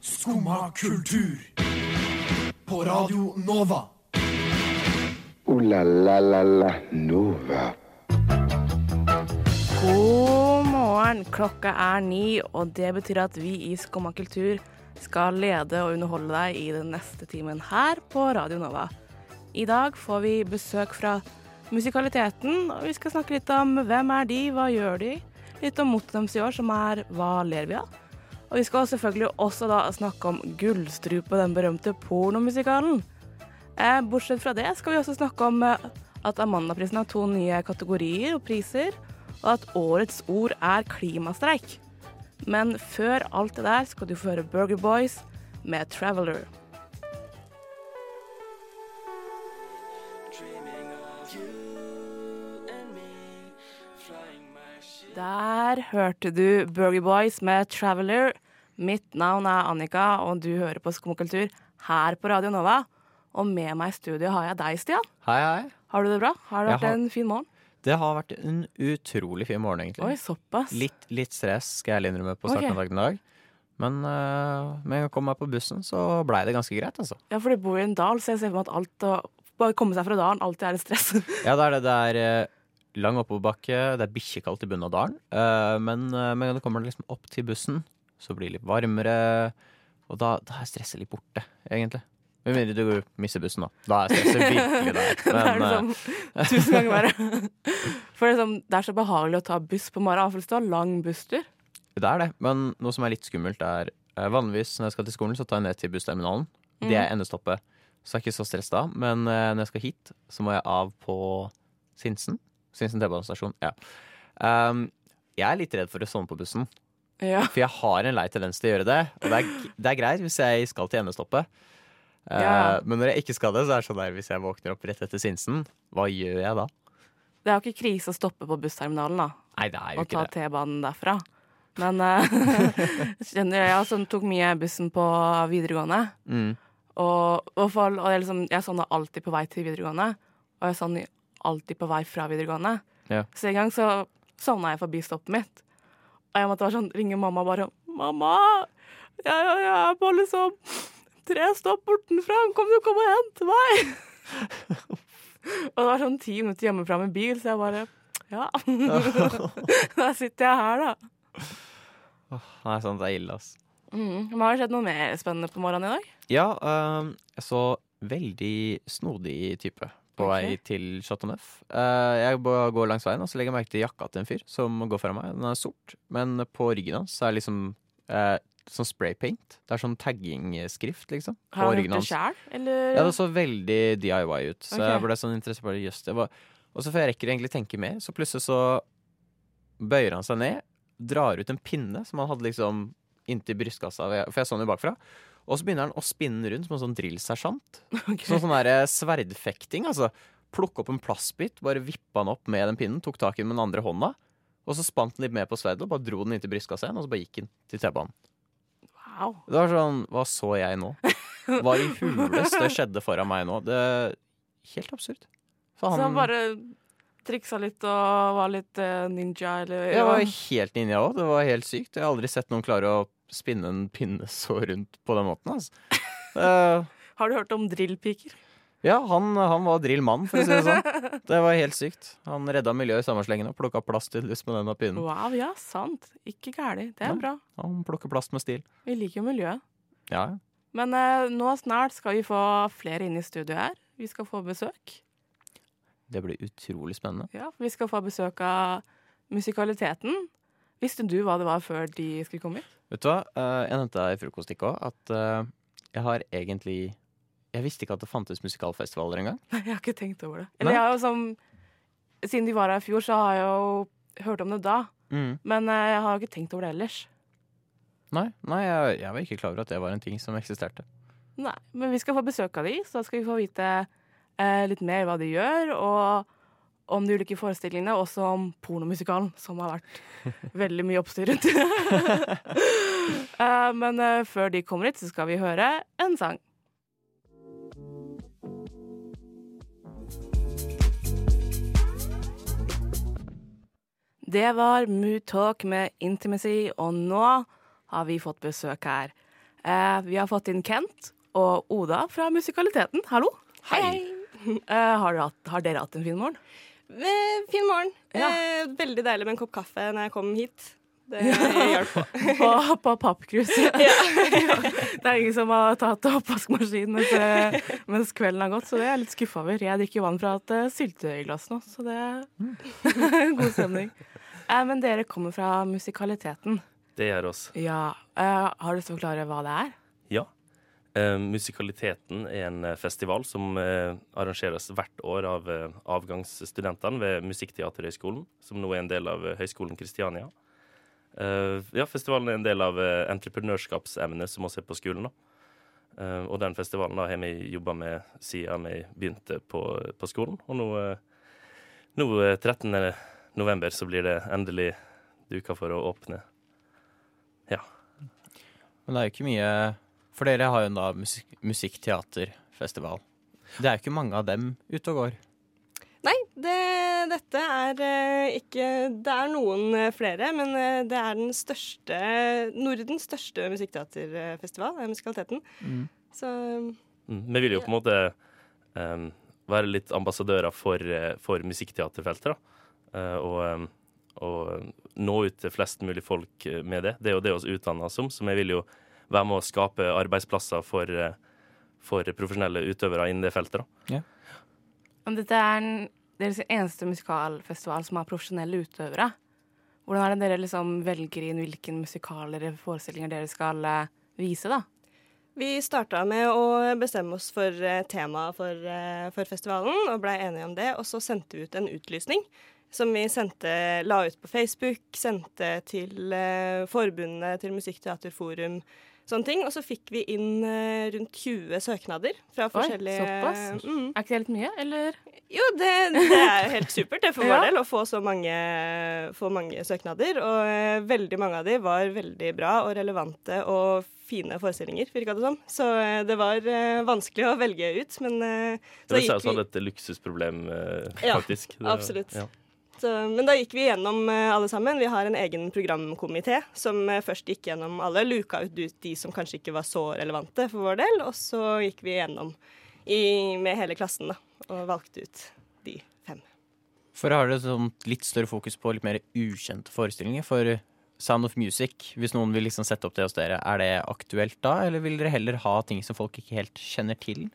Skumma kultur. På Radio Nova. O-la-la-la-la Nova. God morgen. Klokka er ni, og det betyr at vi i Skumma kultur skal lede og underholde deg i den neste timen her på Radio Nova. I dag får vi besøk fra musikaliteten, og vi skal snakke litt om hvem er de, hva gjør de? Litt om motet deres i år, som er Hva ler vi av? Og vi skal selvfølgelig også da snakke om Gullstrupe, den berømte pornomusikalen. Eh, bortsett fra det skal vi også snakke om eh, at Amandaprisen har to nye kategorier og priser, og at årets ord er klimastreik. Men før alt det der skal du få høre Burger Boys med 'Traveler'. Der hørte du Burger Boys med 'Traveler'. Mitt navn er Annika, og du hører på Skumkultur her på Radio Nova. Og med meg i studio har jeg deg, Stian. Hei, hei. Har du det bra? Har det vært har- en fin morgen? Det har vært en utrolig fin morgen, egentlig. Oi, såpass. Litt, litt stress, skal jeg innrømme, på starten av dagen i dag. Men uh, med en gang jeg kom meg på bussen, så blei det ganske greit, altså. Ja, for du bor i en dal, så jeg ser for meg at alt å bare komme seg fra dalen alltid er et stress. Ja, det er det. Det er eh, lang oppoverbakke, det er bikkjekaldt i bunnen av dalen. Eh, men med en gang du kommer liksom opp til bussen, så blir det litt varmere. Og da, da er stresset litt borte, egentlig. Med mindre du mister bussen, da. Da er stresset virkelig der. det er det eh, liksom tusen ganger verre. For det er, sånn, det er så behagelig å ta buss på morgenen, for hvis du har lang busstur. Det er det, men noe som er litt skummelt, er eh, vanligvis når jeg skal til skolen, så tar jeg ned til bussterminalen. Det er endestoppet, så jeg er ikke så stress da. Men eh, når jeg skal hit, så må jeg av på Sinsen. Sinsen T-banestasjon. Ja. Um, jeg er litt redd for å sovne på bussen, Ja. for jeg har en lei tendens til å gjøre det. Og det er, det er greit hvis jeg skal til endestoppet. Eh, Ja. Men når jeg ikke skal det, så er det sånn der hvis jeg våkner opp rett etter Sinsen, hva gjør jeg da? Det er jo ikke krise å stoppe på bussterminalen da, Nei, det er jo og ta T-banen derfra. Men eh, kjenner jeg som tok mye bussen på videregående. Mm. Og, og, for, og jeg, liksom, jeg sovna alltid på vei til videregående, og jeg sovna alltid på vei fra videregående. Ja. Så en gang så sovna jeg forbi stoppet mitt, og jeg måtte bare sånn, ringe mamma bare 'Mamma, jeg, jeg, er på liksom tre stopp bortenfra, kom du kom og hente meg?' og det var sånn ti minutter hjemmefra med bil, så jeg bare Ja. da sitter jeg her, da. Nei, sånn, det er ille, ass. Mm. Men har det skjedd noe mer spennende på morgenen i dag? Ja, um, jeg så veldig snodig type på okay. vei til Chateau Neuf. Eh, jeg går langs veien, og så legger jeg merke til jakka til en fyr som går foran meg. Den er sort, men på ryggen hans er liksom eh, sånn spraypaint. Det er sånn taggingskrift, liksom. Har han ryggen gjort det sjæl, eller? Ja, det så veldig DIY ut, så okay. jeg ble sånn interessert bare jøss. det var- Og så før jeg rekker egentlig tenke mer, så plutselig så bøyer han seg ned, drar ut en pinne som han hadde liksom inntil brystkassa, for jeg så den jo bakfra. Og så begynner han å spinne rundt som en sånn drillsersjant. Okay. Sånn sånn der sverdfekting, altså. Plukke opp en plastbit, bare vippa den opp med den pinnen, tok tak i den med den andre hånda. Og så spant den litt mer på sverdet og bare dro den inntil brystkassa igjen, og så bare gikk den til T-banen. Wow. Det var sånn Hva så jeg nå? Hva i huleste skjedde foran meg nå? Det er Helt absurd. Så Så han bare triksa litt og var litt eh, ninja, eller Jeg var helt ninja òg. Det var helt sykt. Jeg har aldri sett noen klare å spinne en pinne så rundt på den måten. Altså. Uh, Har du hørt om drillpiker? ja, han, han var drillmann, for å si det sånn. Det var helt sykt. Han redda miljøet i sommerslengen og plukka plast til lyst med denne pinnen. Wow, ja, sant. Ikke gæli. Det er ja, bra. Han plukker plast med stil. Vi liker jo miljøet. Ja, Men uh, nå snart skal vi få flere inn i studio her. Vi skal få besøk. det blir utrolig spennende. Ja, for Vi skal få besøk av musikaliteten. Visste du hva det var før de skulle komme hit? Vet du hva? Eh, jeg nevnte i frokoststikket òg at eh, jeg har egentlig Jeg visste ikke at det fantes musikalfestivaler engang. Nei, jeg har ikke tenkt over det. Eller jeg har jo som Siden de var her i fjor, så har jeg jo hørt om det da. Mm. Men eh, jeg har jo ikke tenkt over det ellers. Nei, nei jeg, jeg var ikke klar over at det var en ting som eksisterte. Nei, men vi skal få besøk av de, så da skal vi få vite eh, litt mer hva de gjør, og om de ulike forestillingene, også om pornomusikalen, som har vært veldig mye oppstyr rundt. eh, men eh, før de kommer hit, så skal vi høre en sang. Det var Mood Talk med Intimacy, og nå har vi fått besøk her. Eh, vi har fått inn Kent og Oda fra Musikaliteten. Hallo. Hei. Eh, har, dere hatt, har dere hatt en fin morgen? Eh, Fin morgen. Ja. Eh, veldig deilig med en kopp kaffe når jeg kom hit. Det hjalp på. På, på pappkrus. det er ingen som har tatt oppvaskmaskinen mens, eh, mens kvelden har gått, så det er jeg litt skuffa over. Jeg drikker vann fra et syltetøyglass nå, så det er god stemning. Eh, men dere kommer fra musikaliteten. Det gjør oss. Ja. eh, har du lyst til å forklare hva det er? Eh, Musikaliteten er en eh, festival som eh, arrangeres hvert år av avgangsstudentene ved Musikkteaterhøgskolen, som nå er en del av Høgskolen Kristiania. Ja, festivalen er en del av entreprenørskapsemnet som også er på skolen. da. Eh, og den festivalen da har vi jobba med siden vi begynte på, på skolen. Og nå, nå eh, 13. november så blir det endelig duka for å åpne. Ja. Men det er jo ikke mye For dere har jo da musik musikkteaterfestival. Det er jo ikke mange av dem ute og går. Nei, det, dette er eh, ikke Det er noen eh, flere, men eh, det er den største Nordens største musikkteaterfestival, er Musikaliteten. Så Mm. Vi vil jo på en måte um, være litt ambassadører for, for musikkteaterfeltet. da. Uh, og, um, og nå ut til flest mulig folk med det. Det er jo det vi utdanner oss som, så vi vil jo være med å skape arbeidsplasser for, eh, for profesjonelle utøvere innen det feltet. da. Men dette er en, deres eneste musikalfestival som har profesjonelle utøvere. Hvordan er det dere liksom velger inn hvilke musikaler eller forestillinger dere skal eh, vise, da? vi starta med å bestemme oss for eh, tema for, for festivalen, og blei enige om det. Og så sendte vi ut en utlysning som vi sendte, la ut på Facebook, sendte til eh, forbundet, til Musikkteaterforum, sånne ting. Og så fikk vi inn eh, rundt 20 søknader fra forskjellige såpass? Mm. Er ikke det helt mye, eller? Jo, det, det er helt supert det for vår Ja. del å få så mange, få mange søknader. Og eh, veldig mange av de var veldig bra og relevante og fine forestillinger, virka det som. Så eh, det var uh, vanskelig å velge ut, men eh, Det oss hadde vi, et luksusproblem, faktisk. Ja. Det- absolutt. Ja. Så, men da gikk vi gjennom eh, alle sammen. Vi har en egen programkomité som eh, først gikk gjennom alle, luka ut de- som kanskje ikke var så relevante for vår del, og så gikk vi gjennom i, med hele klassen da, og valgte ut de fem. For har dere sånn litt større fokus på litt mer ukjente forestillinger? For Sound of Music, hvis noen vil liksom sette opp det hos dere, er det aktuelt da? Eller vil dere heller ha ting som folk ikke helt kjenner til?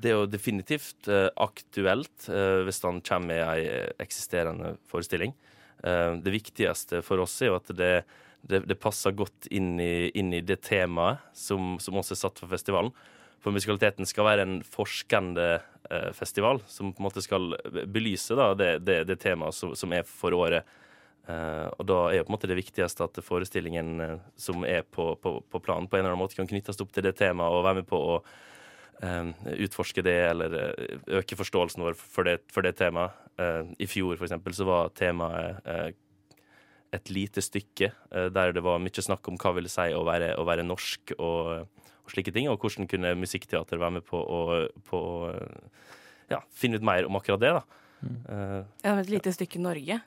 Det er jo definitivt eh, aktuelt eh, hvis han kommer med ei eksisterende forestilling. Eh, det viktigste for oss er jo at det, det, det passer godt inn i, inn i det temaet som, som også er satt for festivalen. For musikaliteten skal være en forskende festival som på en måte skal belyse da, det, det, det temaet som, som er for året. Og da er jo på en måte det viktigste at forestillingen som er på, på, på planen, på en eller annen måte kan knyttes opp til det temaet og være med på å utforske det eller eh, øke forståelsen vår for det, for det temaet. Eh, I fjor, for eksempel, så var temaet eh, et lite stykke eh, der det var mye snakk om hva vil det si å være, å være norsk og, og slike ting, og hvordan kunne musikkteater være med på å, på å eh, ja, finne ut mer om akkurat det. da. Eh, Ja, et lite stykke Norge.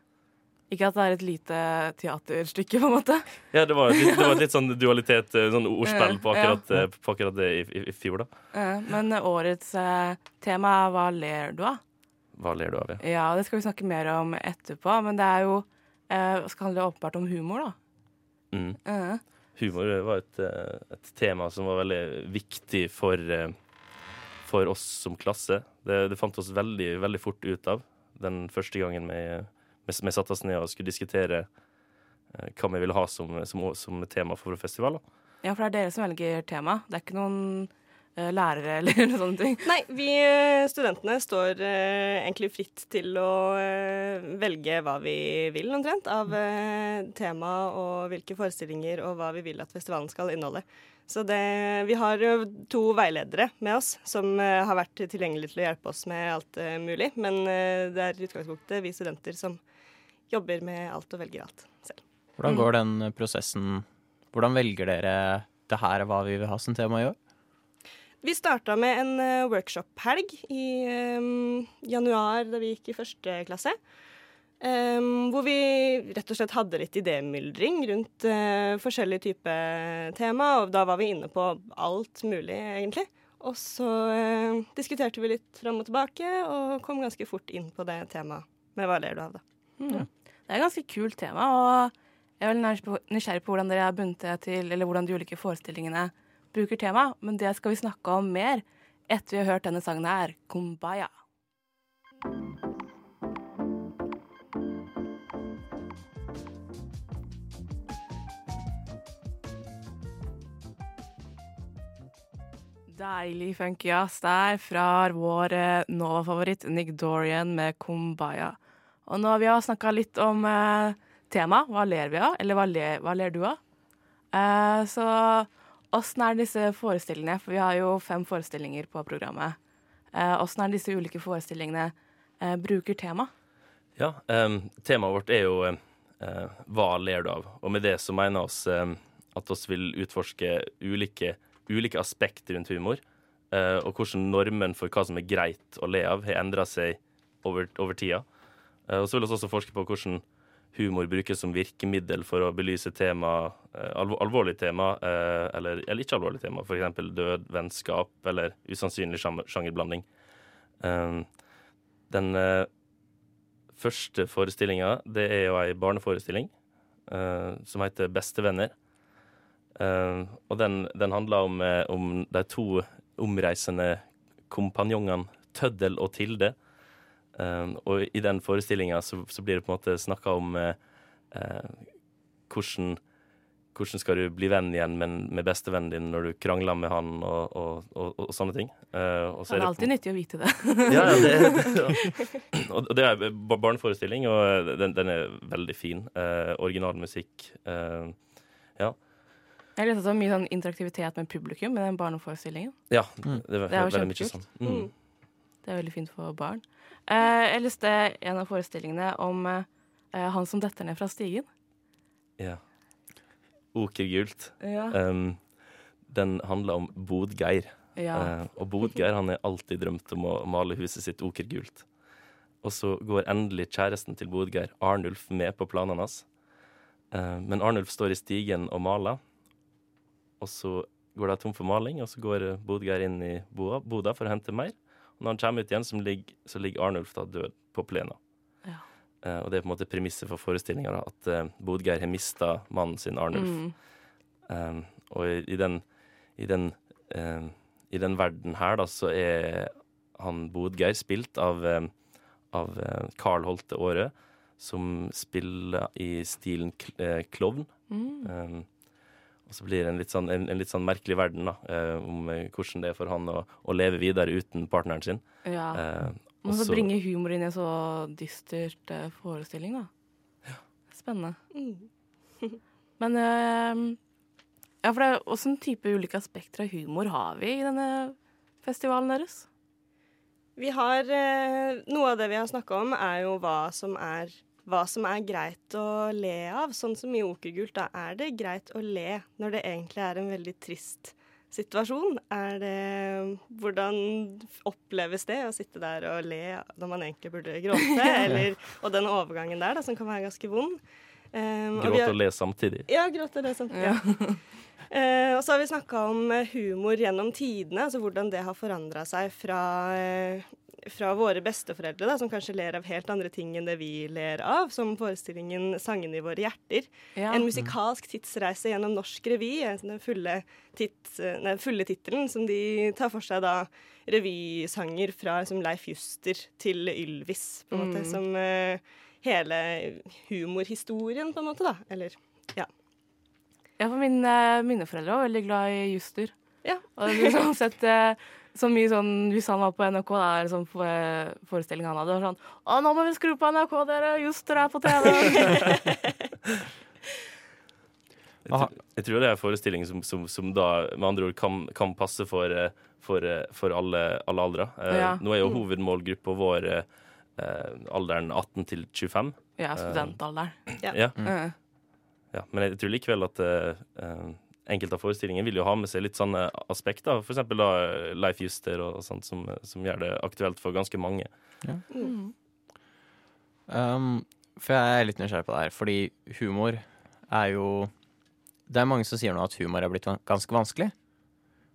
Ikke at det er et lite teaterstykke, på en måte. ja, det var, litt, det var litt sånn dualitet, eh, sånn ordspill på akkurat, ja. på akkurat det i, i, i fjor, da. Eh, Men årets eh, tema er 'Hva ler du av?' Hva ler du av? Ja? Ja, det skal vi snakke mer om etterpå, men det er jo eh, skal handle åpenbart om humor, da. Mm. Uh. Humor var et, eh, et tema som var veldig viktig for, eh, for oss som klasse. Det, det fant oss veldig, veldig fort ut av den første gangen vi, vi, vi satte oss ned og skulle diskutere eh, hva vi ville ha som, som, som tema for festival. Da. Ja, for det er dere som velger tema. Det er ikke noen eh, lærere eller noen sånne ting. Nei, vi eh, studentene står eh, egentlig fritt til å eh, velge hva vi vil, omtrent, av eh, tema og hvilke forestillinger og hva vi vil at festivalen skal inneholde. Så det, vi har jo to veiledere med oss som har vært tilgjengelige til å hjelpe oss med alt mulig, men det er i utgangspunktet vi studenter som jobber med alt og velger alt selv. Hvordan går den prosessen? Hvordan velger dere det her er hva vi vil ha som tema i år? Vi starta med en eh, workshop-helg i um, januar da vi gikk i første klasse. Um, hvor vi rett og slett hadde litt idémyldring rundt uh, forskjellige typer tema, og da var vi inne på alt mulig, egentlig. Og så uh, diskuterte vi litt fram og tilbake, og kom ganske fort inn på det temaet. med hva ler du av, da? Mm. Det er et ganske kult tema, og jeg er veldig nysgjerrig på- hvordan dere har bundet det til, eller hvordan de ulike forestillingene bruker tema, men det skal vi snakke om mer etter vi har hørt denne sangen her, 'Kumbaya'. Deilig funky jazz der fra vår eh, Nova-favoritt Nick Dorian med 'Kumbaya'. Og nå har vi snakka litt om eh, tema. Hva ler vi av? Eller hva ler, hva ler du av? Eh, så åssen er disse forestillingene? For vi har jo fem forestillinger på programmet. Eh, er disse ulike forestillingene eh, bruker tema? Ja, em, temaet vårt er jo eh, hva ler du av? Og med det så mener oss at oss vil utforske ulike, ulike aspekter rundt humor. eh, og hvordan normen for hva som er greit å le av, har endra seg over, over tida. Eh, og så vil vi også forske på hvordan humor brukes som virkemiddel for å belyse tema, eh, alvor, alvorlige tema, eh, eller, eller ikke alvorlige tema, f.eks. død, vennskap eller usannsynlig sjangerblanding. Um, den første forestillinga, det er jo ei barneforestilling som heter Bestevenner. Eh, og den, den handler om, om de to omreisende kompanjongene Tøddel og Tilde. Eh, og i den forestillinga så, så blir det på en måte snakka om uh, uh, hvordan hvordan skal du bli venn igjen med, med bestevennen din når du krangler med han, og, og, og, og sånne ting. Uh, og så Det er på- alltid nyttig å vite det. ja, ja, det, ja. Og det er barneforestilling, og den, den er veldig fin. Eh, originalmusikk. ja. Jeg leste var mye sånn interaktivitet med publikum i den barneforestillingen. ja, Mm. det var Det er jo veldig mye sånn. Mm. Det er veldig fint for barn. Eh, jeg leste en av forestillingene om eh, han som detter ned fra stigen. Ja. Okergult. Ja. Um, den handler om Bodgeir. ja. Uh, og Bodgeir han har alltid drømt om å male huset sitt okergult. Og så går endelig kjæresten til Bodgeir, Arnulf, med på planene hans. Uh, men Arnulf står i stigen og maler, og så går de tom for maling, og så går Bodgeir inn i boda for å hente mer. Og når han kommer ut igjen, så ligger, så ligger Arnulf da død på plena. Ja. Eh, og det er på en måte premisset for forestillinga, at eh, Bodgeir har mista mannen sin, Arnulf. Mm. Eh, og i, i den, i den, eh, i den verden her, da, så er han Bodgeir spilt av, um, av Carl Holte Aare, som spiller i stilen eh, klovn. Mm. Og så blir det en litt sånn, en, en litt sånn merkelig verden, da, eh, om eh, hvordan det er for han å, å leve videre uten partneren sin. ja. Eh, Man så bringe bringer humor inn i en så dystert eh, forestilling, da. Ja. Spennende. Mm. Men eh, ja, for det er Åssen type ulike aspekter av humor har vi i denne festivalen deres? Vi har eh, Noe av det vi har snakka om, er jo hva som er, hva som er greit å le av. Sånn som i Okergult, da er det greit å le når det egentlig er en veldig trist situasjon. Er det Hvordan oppleves det å sitte der og le når man egentlig burde gråte? Eller, og den overgangen der, da, som kan være ganske vond. Um, og har- og le samtidig. ja, gråte le samtidig. Ja. Uh, og så har vi snakka om eh, humor gjennom tidene, altså hvordan det har forandra seg fra, eh, fra våre besteforeldre, da, som kanskje ler av helt andre ting enn det vi ler av, som forestillingen 'Sangene i våre hjerter'. Ja. En musikalsk tidsreise gjennom norsk revy, eh, den fulle, nei, fulle tittelen, som de tar for seg da revysanger fra liksom, Leif Juster til Ylvis, på en måte, Mm. som uh, hele humorhistorien, på en måte, da. Eller Ja, for min, mine foreldre var veldig glad i Juster. Ja. Og det eh, så mye sånn Hvis han var på NRK, da er det sånn for- forestilling han hadde, var sånn Å, nå må vi skru på NRK, dere! Juster er på TV! Jeg, tror- jeg tror det er en forestilling som, som, som da med andre ord kan, kan passe for, eh, for, eh, for alle, alle aldre. Eh, Ja. Nå er jo hovedmålgruppa vår eh, eh, alderen 18 til 25. ja, studentalderen. Ja. Ja. Mm. Ja, men jeg tror likevel at eh, eh, enkelte av forestillingene vil jo ha med seg litt sånne aspekter. For eksempel da eh, Leif Juster og, og sånt, som, som gjør det aktuelt for ganske mange. Mm. Um, For jeg er litt nysgjerrig på det her, fordi humor er jo Det er mange som sier nå at humor er blitt ganske vanskelig.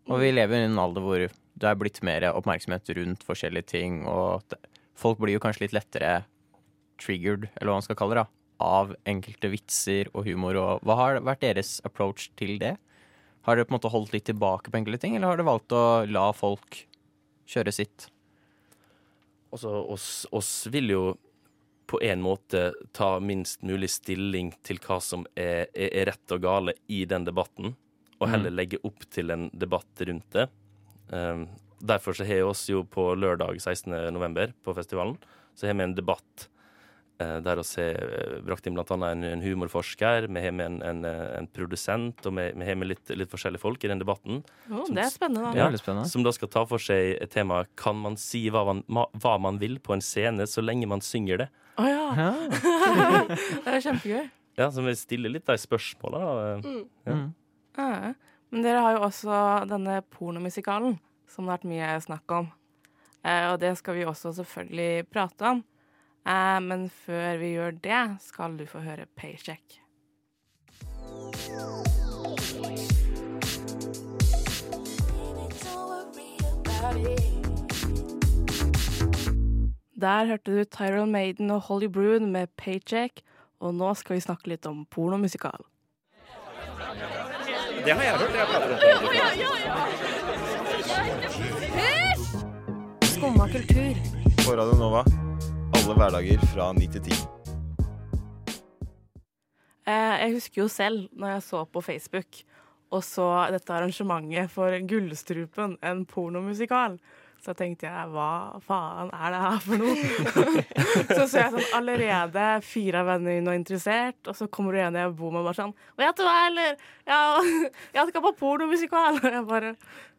Og vi lever i en alder hvor det er blitt mer oppmerksomhet rundt forskjellige ting, og det, folk blir jo kanskje litt lettere triggered, eller hva man skal kalle det, da, av enkelte vitser og humor. Og hva har vært deres approach til det? Har dere på en måte holdt litt tilbake på enkelte ting, eller har dere valgt å la folk kjøre sitt? Altså, oss, oss vil jo på en måte ta minst mulig stilling til hva som er, er, rett og gale i den debatten, og heller legge opp til en debatt rundt det. Um, derfor så har vi oss jo på lørdag 16. november på festivalen, så har vi en debatt der vi har brakt inn annet en, en humorforsker, vi har med en, en, eh, en produsent, og vi, vi har med litt, litt forskjellige folk i den debatten. Å, det er spennende, Det er spennende. Som da skal ta for seg temaet tema Kan man si hva man, hva man vil på en scene så lenge man synger det? Å oh, Ja. Det er kjempegøy. Ja, Så vi stiller litt de spørsmåla. da. Ja. Mm. Ja. Men dere har jo også denne pornomusikalen som det har vært mye snakk om. Eh, og det skal vi også selvfølgelig prate om. Eh, men før vi gjør det, skal du få høre Paycheck. Der hørte du Tyrone Maiden og Holly Broon med Paycheck, og nå skal vi snakke litt om pornomusikal. Det har jeg hørt. Jeg prater om det. Skumma kultur. På Radio Nova. Alle hverdager fra 9 til 10. Eh, jeg husker jo selv når jeg så på Facebook og så dette arrangementet for Gullstrupen, en pornomusikal. Så tenkte jeg hva faen er det her for noe? så så jeg sånn allerede fire av vennene mine var interessert, og så kommer du og jeg bor med og bare sånn Vet du hva, eller? Ja, jeg skal på pornomusikal. Og jeg bare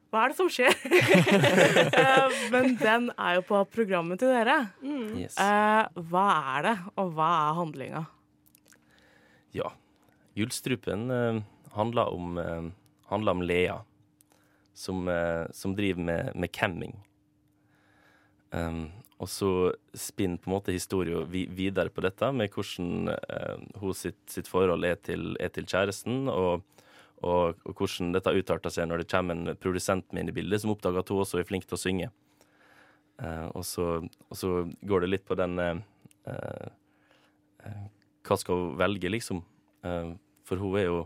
Hva er det som skjer? Eh, Men den er jo på programmet til dere. Yes. Eh, hva er det, og hva er handlinga? Ja. Gullstrupen uh, handler, om, eh, handler om Lea, som, eh, som driver med, med camming. Um, og så spinner på en måte historien videre på dette, med hvordan uh, hun sitt, sitt forhold er til, er til kjæresten, og, og, og hvordan dette utarter seg når det kommer en produsent med inn i bildet, som oppdager at hun også er flink til å synge. Uh, og, så, og så går det litt på den uh, eh, eh, Hva skal hun velge, liksom? Eh, for hun er jo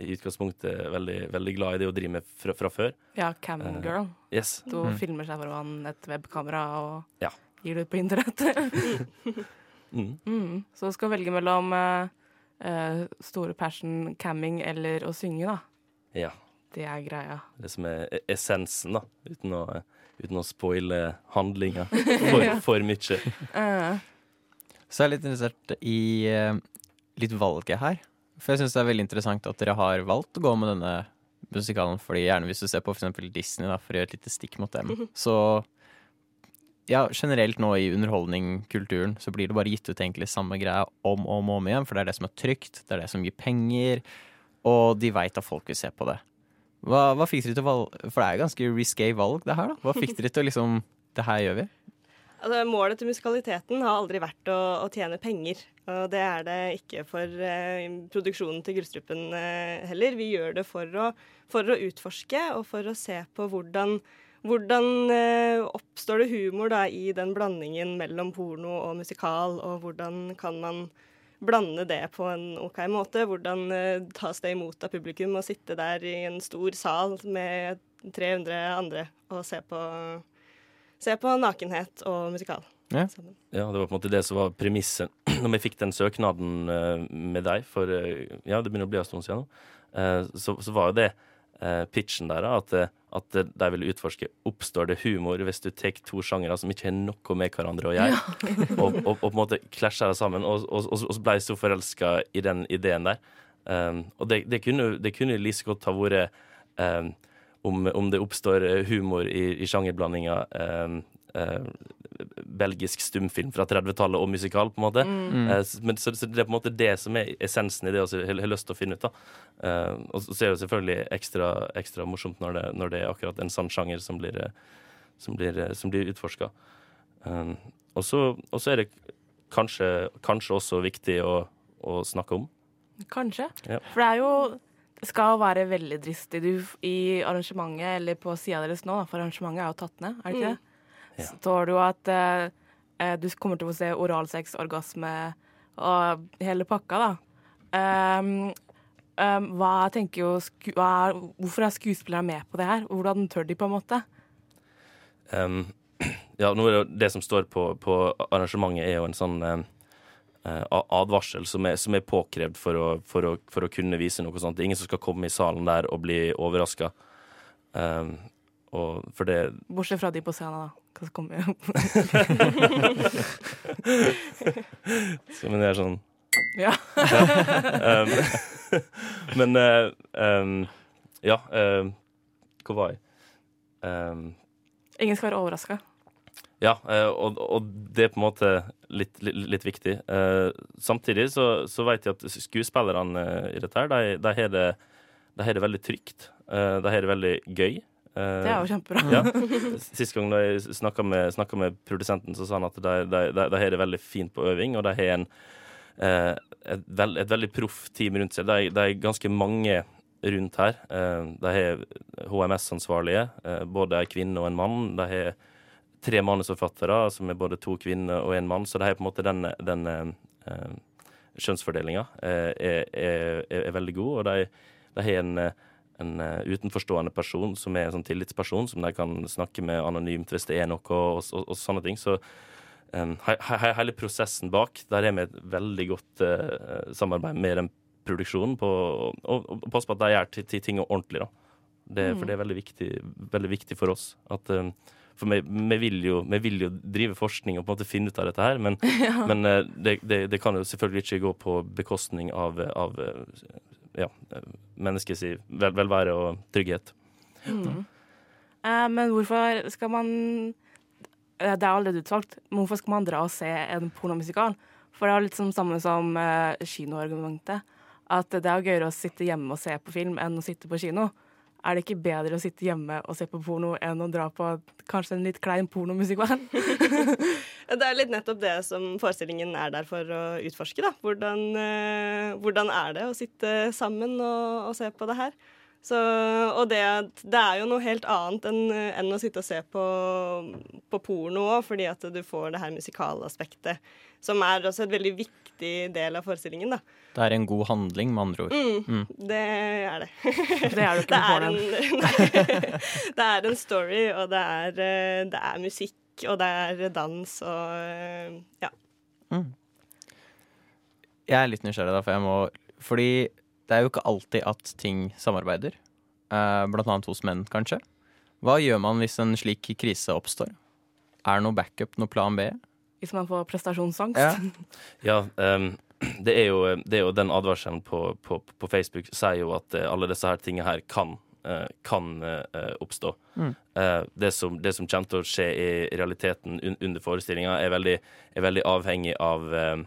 i utgangspunktet veldig, veldig glad i det hun driver med fra, fra før. Ja, Camgirl. Yes. Du filmer seg foran et webkamera og Ja. gir det ut på internett. Mm. mm. Så hun skal velge mellom eh, store passion, camming eller å synge, da. Ja. Det er greia. Det som er e- essensen, da. Uten å, uten å spoile handlinga for, for mye. Eh, Så jeg er litt interessert i eh, litt valget her. For jeg syns det er veldig interessant at dere har valgt å gå med denne musikalen. Fordi gjerne hvis du ser på f.eks. Disney, da, for å gjøre et lite stikk mot dem, så ja, generelt nå i underholdningkulturen så blir det bare gitt ut egentlig samme greia om og om, om igjen, for det er det som er trygt, det er det som gir penger, og de veit at folk vil se på det. Hva, hva fikk dere til å valge For det er jo ganske risky valg, det her, da. Hva fikk dere til å liksom Det her gjør vi. Altså, målet til musikaliteten har aldri vært å, å tjene penger. Og det er det ikke for eh, produksjonen til Gullstrupen eh, heller. Vi gjør det for å, for å utforske og for å se på hvordan, hvordan eh, oppstår det humor da, i den blandingen mellom porno og musikal, og hvordan kan man blande det på en OK måte? Hvordan eh, tas det imot av publikum å sitte der i en stor sal med 300 andre og se på Se på nakenhet og musikal. Ja. Ja, det var på en måte det som var premisset når vi fikk den søknaden eh, med deg for Ja, det begynner å bli en stund siden nå. Eh, så, så var jo det pitchen der, at, eh, at de vil utforske oppstår det humor hvis du tar to sjangere som ikke har noe med hverandre å gjøre, og, og, og på en måte klasjer det sammen, og, så ble jeg så forelska i den ideen der. Um, og det, det kunne det kunne like godt ha vært um, om, om det oppstår eh, humor i, i sjangerblandinga um, eh, belgisk stumfilm fra 30-tallet og musikal, på en måte. Eh, men, så, så det er på en måte det som er essensen i det jeg har har lyst til å finne ut. da. Eh, og så er det selvfølgelig ekstra, ekstra morsomt når det, når det er akkurat en sann sjanger som blir, eh, som blir, eh, som blir utforska. og så og så er det kanskje, kanskje også viktig å, å snakke om. Kanskje. Ja. For det er jo Det skal være veldig dristig. Du, I arrangementet, eller på sida deres nå, da, for arrangementet er jo tatt ned, er det ikke det? Ja. Står det jo at eh, eh, du kommer til å se oralsex, orgasme og hele pakka, da. Um, um, hva tenker jo hva Hvorfor er skuespillere med på det her? Hvordan tør de, på en måte? Um, ja, nå er det, det som står på, på arrangementet, er jo en sånn um, eh, advarsel som er, som er påkrevd for å, for, å, for å kunne vise noe sånt. Det er ingen som skal komme i salen der og bli overraska. Um, og for det Bortsett fra de på scenen, da. Hva som kommer Så, Men det er sånn Ja. um, Men eh, um, Ja, um, hvor var jeg? Um, Ingen skal være overraska. Ja, eh, og, og det er på en måte litt, litt, litt viktig. Eh, samtidig så, så vet jeg at skuespillerne i dette her, de, har det, de det veldig trygt. De har det veldig gøy. Eh, Det er jo kjempebra. ja. Sist gang jeg snakka med, med produsenten, så sa han at de, de, de, de har det veldig fint på øving, og de har en, eh, et, veld, et veldig proff team rundt seg. De, de er ganske mange rundt her. Eh, de har HMS-ansvarlige, både en kvinne og en mann. De har tre manusforfattere, som er både to kvinner og en mann, så de har på en måte den, den skjønnsfordelinga kjønnsfordelinga eh, er, er, er veldig god, og de, har en en eh, utenforstående person som er en sånn tillitsperson, som de kan snakke med anonymt hvis det er noe, og, og, og sånne ting. Så um, he, he, hele prosessen bak, der er vi et veldig godt uh, samarbeid med den produksjonen på å passe på at de gjør til, til ting ordentlig. da. Det, For det er veldig viktig, veldig viktig for oss. At, um, for vi, vi, vil jo, vi vil jo drive forskning og på en måte finne ut av dette her, men, men eh, det, det, det kan jo selvfølgelig ikke gå på bekostning av, av ja, menneskets vel, velvære og trygghet. Mm. Eh, men hvorfor skal man eh, Det er allerede utsolgt, hvorfor skal man dra og se en pornomusikal? For det er litt som samme som eh, kinoargumentet. At det er gøyere å sitte hjemme og se på film enn å sitte på kino. Er det ikke bedre å sitte hjemme og se på porno enn å dra på kanskje en litt klein pornomusikal? Det er litt nettopp det som forestillingen er der for å utforske. da. Hvordan, eh, hvordan er det å sitte sammen og, og se på det her? Så, og det, det er jo noe helt annet enn, enn å sitte og se på, på porno òg, fordi at du får det her musikalaspektet, som er også et veldig viktig del av forestillingen. da. Det er en god handling, med andre ord. Mm, Det er det. Det er du ikke det, noe er en, porno. nei, det er en story, og det er, eh, det er musikk, og det er dans og ja. Mm. Jeg er litt nysgjerrig, da, for jeg må Fordi det er jo ikke alltid at ting samarbeider. Eh, blant annet hos menn, kanskje. Hva gjør man hvis en slik krise oppstår? Er det noe backup, noe plan B? Hvis man får prestasjonsangst. Ja. Ja, um det, er jo, det er jo den advarselen på, på, på Facebook sier jo at eh, alle disse her tingene her kan, eh, kan oppstå. Mm. Eh, det, som, det som kommer til å skje i realiteten un, under forestillinga, er, er veldig avhengig av, eh,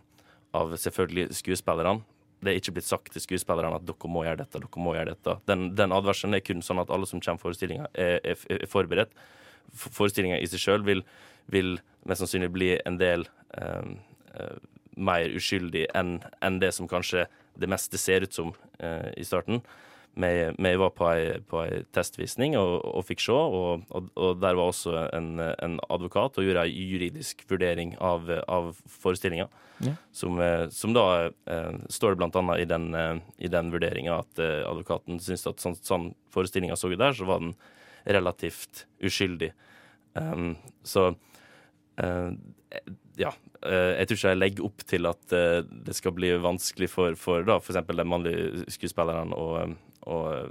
av selvfølgelig skuespillerne. Det er ikke blitt sagt til skuespillerne at dere må gjøre dette. dere må gjøre dette. Den, den advarselen er kun sånn at alle som kommer til forestillinga, er, er, er forberedt. Forestillinga i seg sjøl vil, vil mest sannsynlig bli en del um, uh, mer uskyldig enn en det som kanskje det meste ser ut som uh, i starten. Vi, vi var på ei, på ei testvisning og, og fikk se, og, og, og der var også en, en advokat og gjorde ei juridisk vurdering av, av forestillinga. Ja. Som, eh, som da eh, står det blant annet i den, eh, den vurderinga at eh, advokaten syntes at sånn, sånn forestillinga så ut der, så var den relativt uskyldig. Um, så eh, ja. eh, jeg tror ikke jeg legger opp til at det skal bli vanskelig for, for da, f.eks. de mannlige skuespillerne å, å eh,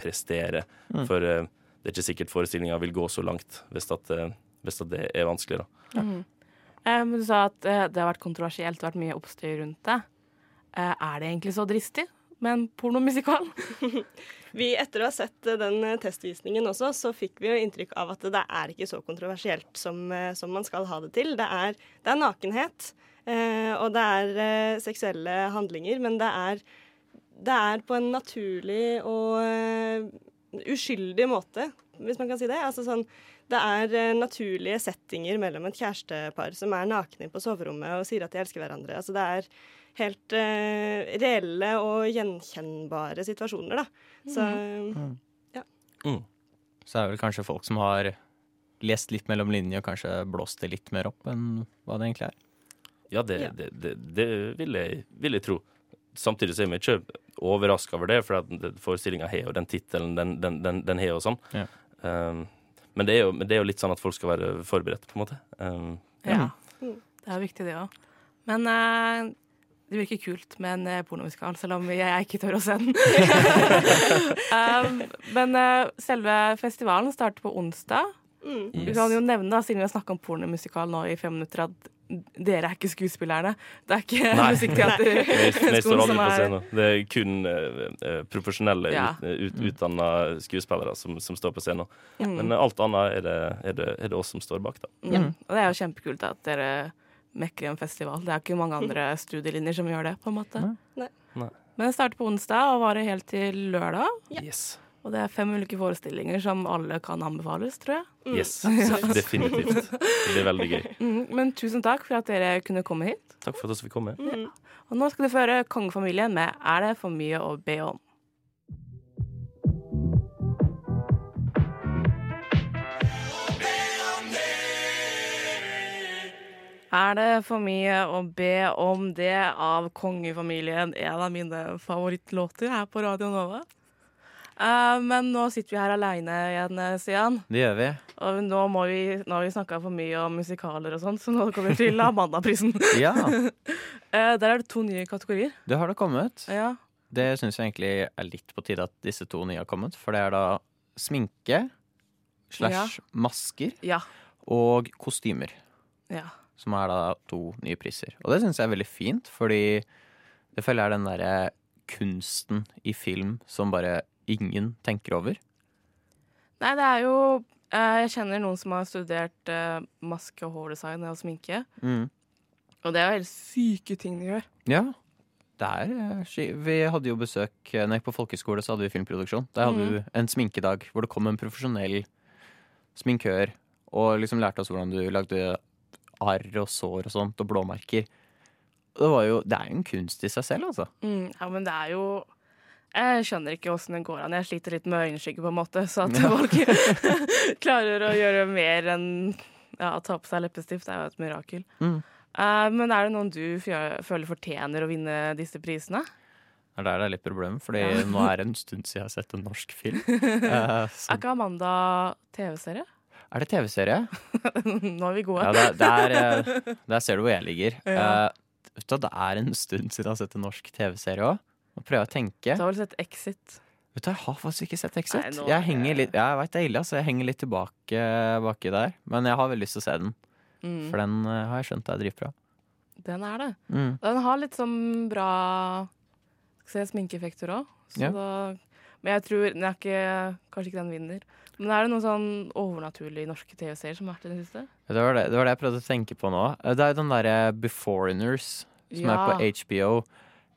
prestere. Mm. For uh, det er ikke sikkert forestillinga vil gå så langt hvis, at, eh, hvis at det er vanskelig. da. Mhm. Eh, men du sa at eh, det har vært kontroversielt, det har vært mye oppstyr rundt det. Eh, er det egentlig så dristig med en pornomusikal? Vi, etter å ha sett den testvisningen også, så fikk vi jo inntrykk av at det er ikke så kontroversielt som, som man skal ha det til. Det er, det er nakenhet, eh, og det er eh, seksuelle handlinger, men det er, det er på en naturlig og eh, uskyldig måte, hvis man kan si det. Altså sånn, det er eh, naturlige settinger mellom et kjærestepar som er nakne på soverommet og sier at de elsker hverandre. Altså det er helt uh, reelle og gjenkjennbare situasjoner, da. Så Mm. Så er det vel kanskje folk som har lest litt mellom linjene og kanskje blåst det litt mer opp enn hva det egentlig er. Ja, det, Ja. det, det, det vil, jeg, vil jeg tro. Samtidig så er vi ikke overraska over det, for forestillinga har jo den tittelen den, den, den, den har og sånn. Ja. Um, men, det er jo, men det er jo litt sånn at folk skal være forberedt, på en måte. Um, Ja. ja. Det er viktig, det òg. Men uh, det virker kult med en eh, pornomusikal, selv om jeg ikke tør å se den. um, men uh, selve festivalen starter på onsdag. mm. Vi kan jo nevne, da, siden vi har snakka om pornomusikal nå i fem minutter, at dere er ikke skuespillerne. Det er ikke Nei. musikkteater. vi, vi står skolen aldri som er- Det er kun eh, eh, profesjonelle, Ja. ut, ut, utdanna skuespillere som, som står på scenen. Mm. Men eh, alt annet er det, er, det, er det oss som står bak, da. Ja. Og det er jo kjempekult at dere mekker en festival. Det er ikke mange andre studielinjer som gjør det, på en måte. Nei. Nei. Men det starter på onsdag og varer helt til lørdag. Ja. Yes. Og det er fem ulike forestillinger som alle kan anbefales, tror jeg. Mm. yes. Definitivt. Det blir veldig gøy. Mm, men tusen takk for at dere kunne komme hit. Takk for at vi fikk komme. Mm. Og nå skal du føre kongefamilien med 'Er det for mye å be om'? Er det for mye å be om det av kongefamilien? En av mine favorittlåter her på Radio Nova. Eh, men nå sitter vi her aleine igjen, Sian. Det gjør vi. Og nå, må vi, nå har vi snakka for mye om musikaler og sånn, så nå kommer vi til Amandaprisen. Ja, Eh, der er det to nye kategorier. det har det kommet. Ja. Det syns jeg egentlig er litt på tide at disse to nye har kommet. For det er da sminke slash masker Ja. og kostymer. ja. Som er da to nye priser. Og det syns jeg er veldig fint, fordi det føler jeg er den derre kunsten i film som bare ingen tenker over. Nei, det er jo eh, Jeg kjenner noen som har studert eh, maske- og hårdesign og sminke. Mm. Og det er jo helt syke ting de gjør. Ja. Det er eh, Vi hadde jo besøk Når jeg gikk på folkehøyskole, så hadde vi filmproduksjon. Der hadde mm. vi en sminkedag hvor det kom en profesjonell sminkør og liksom lærte oss hvordan du lagde arr og sår og sånt, og blåmerker. Det, var jo, det er jo en kunst i seg selv, altså. Mm, ja, men det er jo Jeg skjønner ikke åssen det går an. Jeg sliter litt med øyenskygge, på en måte, så at Ja. folk klarer å gjøre mer enn ja, å ta på seg leppestift, er jo et mirakel. Mm. Uh, men er det noen du føler fortjener å vinne disse prisene? Det er der det er litt problem, fordi Ja. nå er det en stund siden jeg har sett en norsk film. Uh, så, Er ikke Amanda TV-serie? er det TV-serie? Nå er vi gode. Ja, der, der, eh, der ser du hvor jeg ligger. Ja. Eh, hva, det er en stund siden jeg har sett en norsk TV-serie òg. Nå prøve å tenke. Du har vel sett Exit? Vet du, Jeg har faktisk ikke sett Exit. Nei, nå- Jeg henger litt, jeg vet det er ille, altså. Jeg henger litt tilbake baki der. Men jeg har veldig lyst til å se den, Mm, for den eh, har jeg skjønt er dritbra. den er det. Mm. Den har litt sånn bra skal se, sminkeeffekter òg. Ja. Men jeg tror den er ikke, kanskje ikke den vinner. Men er det noen sånn overnaturlige norske TV-serier som har vært i det siste? Det, var det, det var det jeg prøvde å tenke på nå. Eh, Det er jo den derre Beforeigners som er på HBO.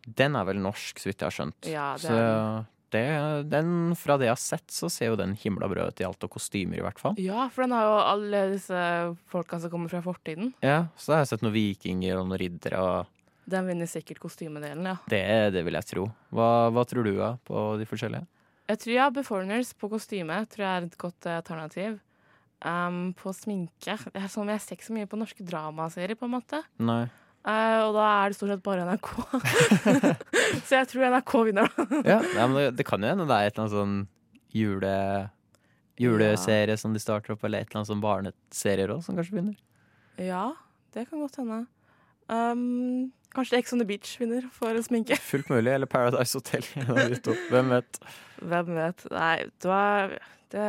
Den er vel norsk, så vidt jeg har skjønt. Ja, det så det, den, fra det jeg har sett, så ser jo den himla brød ut i alt, og kostymer i hvert fall. Ja, for den har jo alle disse folka som kommer fra fortiden. Ja, Så har jeg sett noen vikinger og noen riddere, og Den vinner sikkert kostymedelen, ja. det, det vil jeg tro. Hva, hva tror du da, på de forskjellige? Jeg tror ja, Beforeigners på kostyme tror jeg er et godt eh, alternativ. Um, på sminke Det er sånn Jeg ser ikke så mye på norske dramaserier, på en måte. Nei. Eh, og da er det stort sett bare NRK. så jeg tror NRK vinner, da. Ja, nei, men det, det kan jo hende det er et eller annet sånn jule, juleserie som de starter opp, eller et eller annet sånn barneserier òg, som kanskje vinner. Ja, det kan godt hende. Um, kanskje Ex on the Beach vinner for en sminke. Fullt mulig. Eller Paradise Hotel. Hvem vet. Hvem vet. Nei, det var det,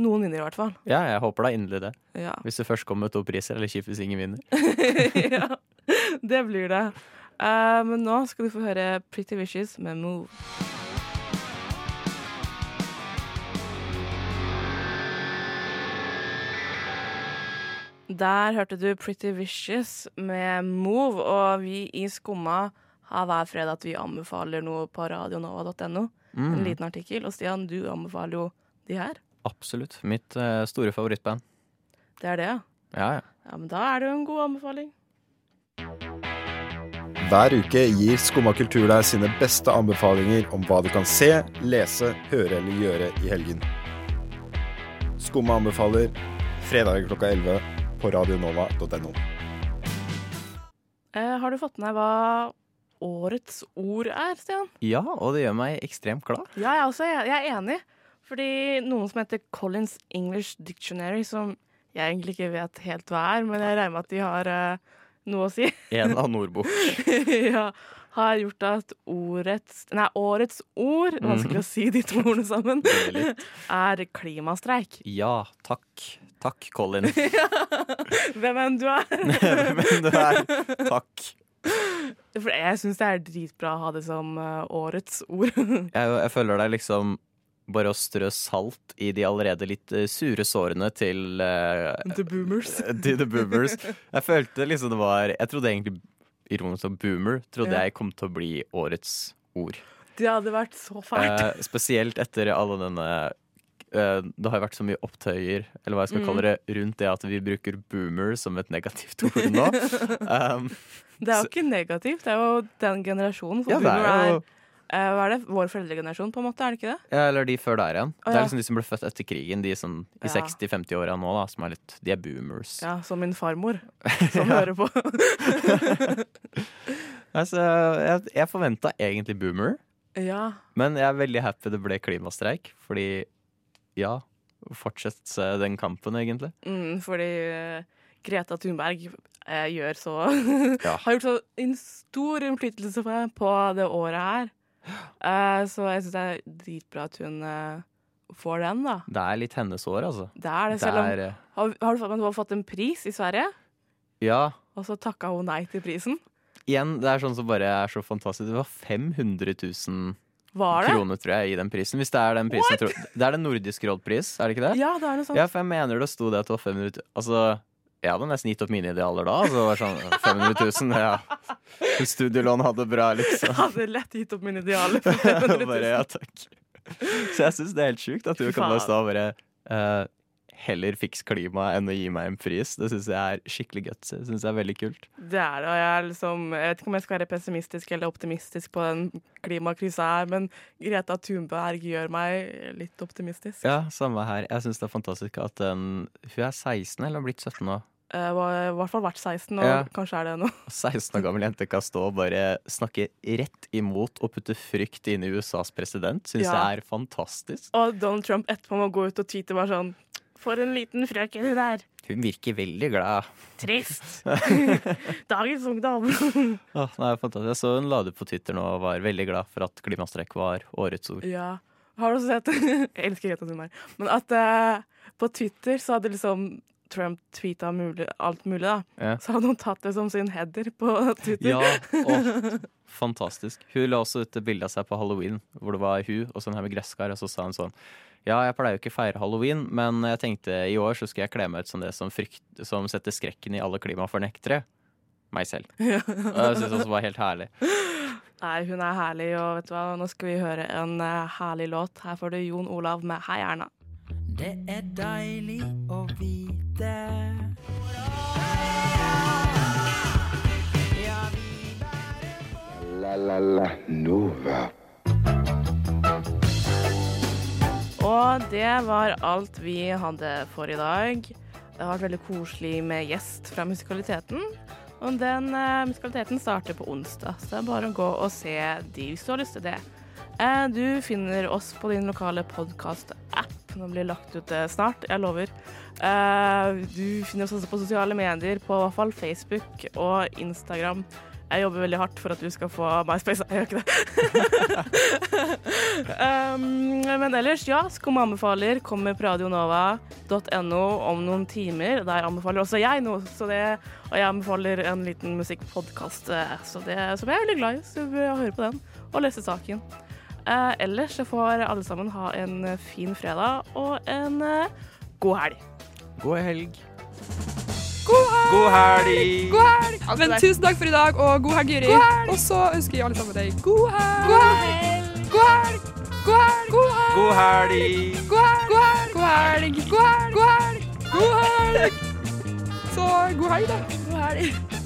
Noen vinner i hvert fall. Ja, jeg håper da inderlig det. Ja. Hvis det først kommer to priser, eller kjipt hvis ingen vinner. ja, det blir det. Uh, men nå skal du få høre Pretty Vicious med Move. Der hørte du Pretty Vicious med Move, og vi i Skumma har hver fredag at vi anbefaler noe på radionova.no. En Mm, liten artikkel. Og Stian, du anbefaler jo de her. absolutt. Mitt uh, store favorittband. Det er det, ja. Ja, ja. Ja, men da er det jo en god anbefaling. Hver uke gir Skumma kultur deg sine beste anbefalinger om hva du kan se, lese, høre eller gjøre i helgen. Skumma anbefaler fredag klokka 11 på radionova.no. Eh, har du fått med deg hva årets ord er, Stian? ja, og det gjør meg ekstremt glad. Ja, jeg, også, jeg, jeg er enig. Fordi noen som heter Collins English Dictionary, som jeg egentlig ikke vet helt hva er, men jeg regner med at de har eh, noe å si, En av Nordbok. ja, har gjort at årets Nei, årets ord, vanskelig å si de to ordene sammen, er klimastreik. Ja, takk. Takk, Colin. Hvem enn du er. Men du er Takk. For jeg syns det er dritbra å ha det som eh, årets ord. Jeg, jeg føler er liksom bare å strø salt i de allerede litt eh, sure sårene til uh, The boomers. til the boomers. Jeg følte liksom det var Jeg trodde egentlig ironisk som boomer trodde Ja. jeg kom til å bli årets ord. Det hadde vært så fælt. Eh, spesielt etter alle denne eh, Det har vært så mye opptøyer, eller hva jeg skal Mm. kalle det, rundt det at vi bruker boomer som et negativt ord nå. Um, Det er så- jo ikke negativt, det er jo den generasjonen. ja, det er jo eh, Hva er det? Vår foreldregenerasjon, på en måte, er det ikke det? ja, Eller de før der igjen. Å, Det er liksom de som ble født etter krigen, de som i Ja. 60-50-åra nå, da, som er litt De er boomers. Ja, som min farmor, som hører på. Altså, jeg, jeg forventa egentlig boomer, ja. men jeg er veldig happy det ble klimastreik, fordi ja, fortsett eh, den kampen, egentlig. Mm, fordi eh, Greta Thunberg eh, gjør så Ja. Har gjort så en stor innflytelse på, på det året her. Eh, så jeg syns det er dritbra at hun uh, får den, da. Det er litt hennes år, altså. Det er det, selv om er, eh, har, har du men du har fått en pris i Sverige, ja, og så takka hun nei til prisen. igjen, det er sånn som bare er så fantastisk. Det var 500 000 Var det? kroner, tror jeg, i den prisen. Hvis det er den prisen tror, Det er den nordisk rådpris, er det ikke det? Ja, det er noe sånt. Ja, for jeg mener det sto det at det var 500 000 Altså, jeg hadde nesten gitt opp mine idealer da. Så det var sånn 500 000, ja. Studielån hadde bra, liksom. Jeg hadde lett gitt opp mine idealer for 500 000. bare, ja, takk. Så jeg syns det er helt sjukt at du kan bare stå og bare uh, Heller fiks klimaet enn å gi meg en pris. Det syns jeg er skikkelig gutsy. Synes jeg er veldig kult. Det er det, og jeg liksom Jeg vet ikke om jeg skal være pessimistisk eller optimistisk på den klimakrisa her, men Greta Thunberg gjør meg litt optimistisk. Ja, samme her. Jeg syns det er fantastisk at den Hun er 16 eller har blitt 17 nå. Jeg var i hvert fall vært 16, og Ja. kanskje er det nå. 16 år gammel jente kan stå og bare snakke rett imot og putte frykt inn i USAs president. Syns Ja. jeg er fantastisk. Og Donald Trump etterpå må gå ut og tweete bare sånn For en liten frøken hun er. Hun virker veldig glad. Trist. Dagens ungdom. ah, fantastisk. Jeg så hun la det på Twitter nå og var veldig glad for at klimastreik var årets ord. ja. Har du også sett Jeg elsker Greta Thunberg. Men at uh, på Twitter så hadde liksom Trump tweeta mulig, alt mulig, da. Ja. Så hadde hun tatt det som sin header på Twitter. Ja, fantastisk. Hun la også ut bilde av seg på halloween, hvor det var hun og sånn her med gresskar, og så sa hun sånn Ja, jeg pleier jo ikke å feire halloween, men jeg tenkte i år så skal jeg kle meg ut som det som, frykt, som setter skrekken i alle klimafornektere. Meg selv. Ja. Og jeg syns også det var helt herlig. Nei, hun er herlig, og vet du hva, nå skal vi høre en eh, herlig låt. Her får du Jon Olav med Hei Erna. Det er deilig å vite. La la la Nova. Og det var alt vi hadde for i dag. Det har vært veldig koselig med gjest fra Musikaliteten. Og den uh, musikaliteten starter på onsdag, så det er bare å gå og se de hvis du har lyst til det. Uh, du finner oss på din lokale podkast-app. Den blir lagt ut uh, snart, jeg lover. Eh, du finner oss også på sosiale medier, på i hvert fall Facebook og Instagram. Jeg jobber veldig hardt for at du skal få MySpace. Jeg gjør ikke det. um, men ellers, ja. Skum anbefaler kommer på radionova.no om noen timer. Der anbefaler også jeg noe, det, og jeg anbefaler en liten musikkpodkast. Det som jeg er veldig glad i, så du bør høre på den og lese saken. Uh, ellers så får alle sammen ha en fin fredag og en uh, god helg. God helg. God helg! God helg! Men tusen takk for i dag, og god helg, Jyri. Og så ønsker vi alle sammen deg. God helg! God helg! God helg! God helg! God helg! God helg! God helg! God helg! God helg! God helg! Så god helg, da. God helg.